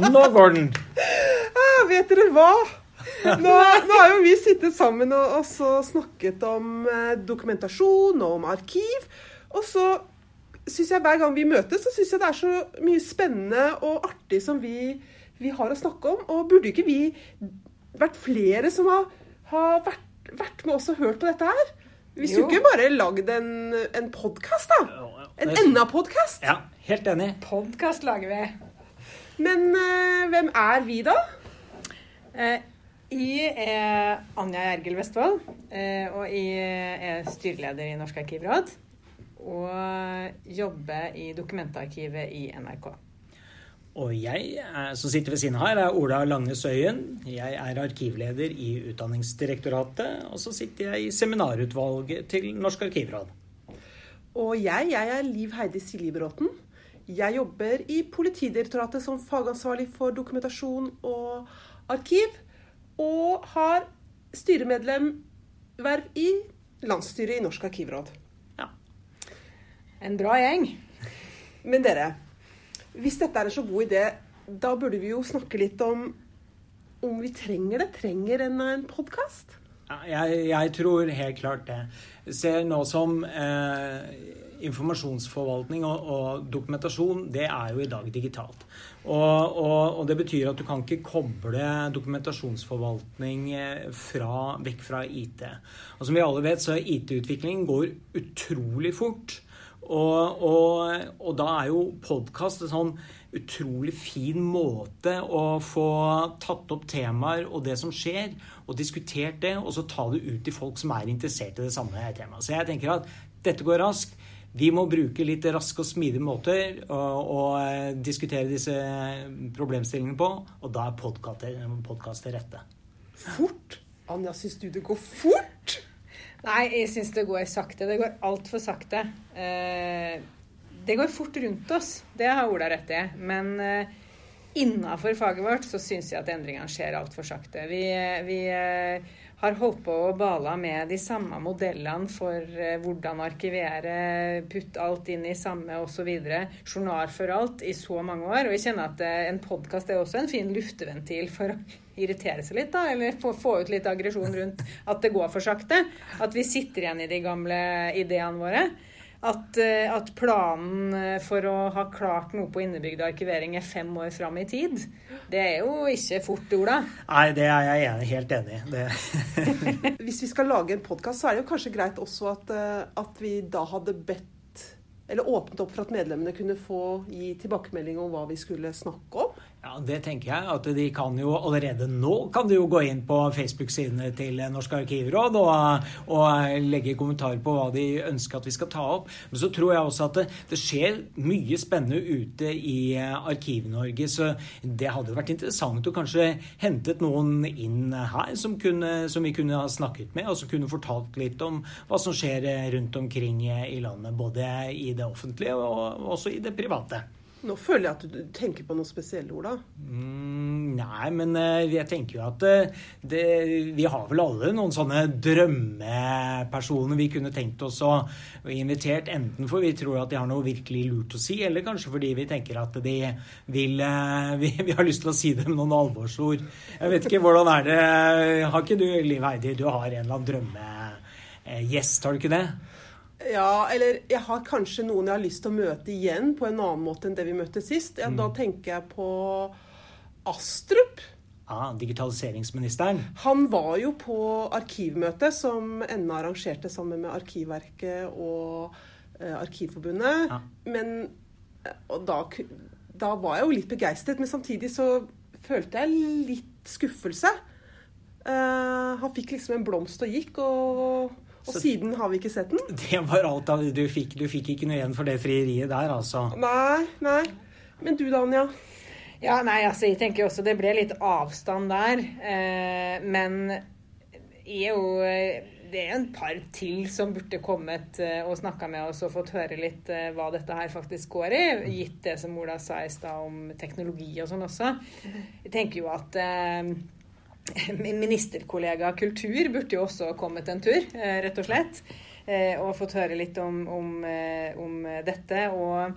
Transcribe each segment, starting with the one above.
Nå går den! Ah, vet dere hva? Nå, nå har jo vi sittet sammen og også snakket om eh, dokumentasjon og om arkiv. Og så syns jeg hver gang vi møtes, så syns jeg det er så mye spennende og artig som vi, vi har å snakke om. Og burde ikke vi vært flere som har, har vært, vært med oss og hørt på dette her? Vi skulle ikke bare lagd en, en podkast, da. En enda podkast. Ja, helt enig. Podkast lager vi. Men eh, hvem er vi, da? Eh, jeg er Anja Gjergel Vestfold, eh, og jeg er styreleder i Norsk arkivråd. Og jobber i dokumentarkivet i NRK. Og jeg som sitter ved siden av her, er Ola Lange Søyen. Jeg er arkivleder i Utdanningsdirektoratet. Og så sitter jeg i seminarutvalget til Norsk arkivråd. Og jeg, jeg er Liv Heidi Siljebråten. Jeg jobber i Politidirektoratet som fagansvarlig for dokumentasjon og arkiv. Og har styremedlemverv i landsstyret i Norsk arkivråd. Ja. En bra gjeng. Men dere, hvis dette er en så god idé, da burde vi jo snakke litt om om vi trenger det. Trenger en, en podkast? Ja, jeg, jeg tror helt klart det. Ser nå som eh, informasjonsforvaltning og, og dokumentasjon, det er jo i dag digitalt. Og, og, og det betyr at du kan ikke koble dokumentasjonsforvaltning eh, fra, vekk fra IT. Og som vi alle vet, så IT-utviklingen går utrolig fort. Og, og, og da er jo podkast en sånn utrolig fin måte å få tatt opp temaer og det som skjer, og diskutert det, og så ta det ut til folk som er interessert i det samme temaet. Så jeg tenker at dette går raskt. Vi må bruke litt raske og smidige måter å, å eh, diskutere disse problemstillingene på, og da er podkast til rette. Fort? Anja, syns du det går fort? Nei, jeg syns det går sakte. Det går altfor sakte. Eh, det går fort rundt oss, det har Ola rett i. Men eh, innafor faget vårt så syns jeg at endringene skjer altfor sakte. Vi, vi eh, har holdt på å bala med de samme modellene for eh, hvordan arkivere, putte alt inn i samme osv. Journal for alt i så mange år. Og jeg kjenner at eh, en podkast er også en fin lufteventil for å irritere seg litt, da. Eller få ut litt aggresjon rundt at det går for sakte. At vi sitter igjen i de gamle ideene våre. At, eh, at planen eh, for å ha klart noe på innebygd arkivering er fem år fram i tid. Det er jo ikke fort, Ola. Nei, det er jeg enig, helt enig i. Det- Hvis vi skal lage en podkast, så er det jo kanskje greit også at, eh, at vi da hadde bedt Eller åpnet opp for at medlemmene kunne få gi tilbakemelding om hva vi skulle snakke om. Ja, Det tenker jeg. at De kan jo allerede nå kan de jo gå inn på Facebook-sidene til Norsk arkivråd og, og legge kommentarer på hva de ønsker at vi skal ta opp. Men så tror jeg også at det, det skjer mye spennende ute i Arkiv-Norge. Så det hadde vært interessant å kanskje hentet noen inn her som, kunne, som vi kunne ha snakket med, og som kunne fortalt litt om hva som skjer rundt omkring i landet. Både i det offentlige og også i det private. Nå føler jeg at du tenker på noe spesielt, Ola. Mm, nei, men eh, jeg tenker jo at eh, det, vi har vel alle noen sånne drømmepersoner vi kunne tenkt oss å invitert, enten for vi tror at de har noe virkelig lurt å si, eller kanskje fordi vi tenker at de vil eh, Vi, vi har lyst til å si dem noen alvorsord. Jeg vet ikke, hvordan er det Har ikke du, Liv Heidi, du har en eller annen drømmegjest, har du ikke det? Ja, eller jeg har kanskje noen jeg har lyst til å møte igjen på en annen måte enn det vi møtte sist. Ja, Da tenker jeg på Astrup. Ja, digitaliseringsministeren. Han var jo på arkivmøte som NA arrangerte sammen med Arkivverket og eh, Arkivforbundet. Ja. Men eh, Og da, da var jeg jo litt begeistret, men samtidig så følte jeg litt skuffelse. Eh, han fikk liksom en blomst og gikk, og, og Så- siden har vi ikke sett den. Det var alt av, du fikk. Du fikk ikke noe igjen for det frieriet der, altså. Nei, nei. Men du da, Anja? Ja, nei, altså, jeg tenker også det ble litt avstand der. Eh, men jeg er jo Det er en par til som burde kommet eh, og snakka med oss og fått høre litt eh, hva dette her faktisk går i, gitt det som Ola sa i stad om teknologi og sånn også. Jeg tenker jo at eh, ministerkollega kultur burde jo også kommet en tur, eh, rett og slett. eh, Og fått høre litt om, om, eh, om dette. Og,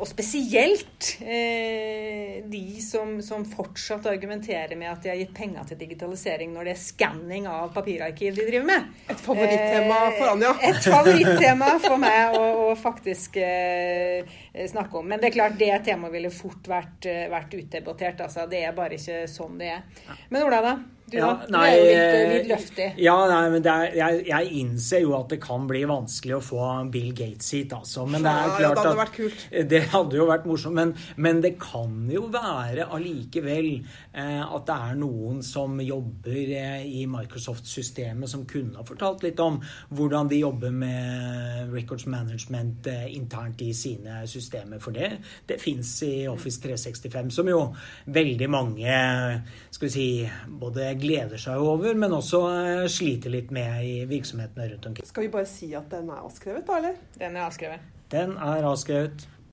og spesielt eh, de som, som, fortsatt argumenterer med at de har gitt penger til digitalisering når det er skanning av papirarkiv de driver med. Et favorittema for Anja. Et favorittema for meg å, å faktisk eh, snakke om. Men det er klart, det temaet ville fort vært, vært utdebattert. Altså. Det er bare ikke sånn det er. Men Ola, da? Du, ja, nei, du er jo litt, eh, litt løftig. Ja, nei, men er, jeg, jeg, innser jo at det kan bli vanskelig å få Bill Gates hit, altså. Men det er klart ja, det hadde vært kult. Det hadde jo vært morsomt. Men, men det kan jo være allikevel eh, at det er noen som jobber eh, i Microsoft-systemet som kunne ha fortalt litt om hvordan de jobber med records management eh, internt i sine systemer. For det, det fins i Office 365, som jo veldig mange skal vi si, både gleder seg over, men også eh, sliter litt med i virksomhetene rundt omkring. Skal vi bare si at den er avskrevet, da, eller? Den er avskrevet. Den er avskrevet.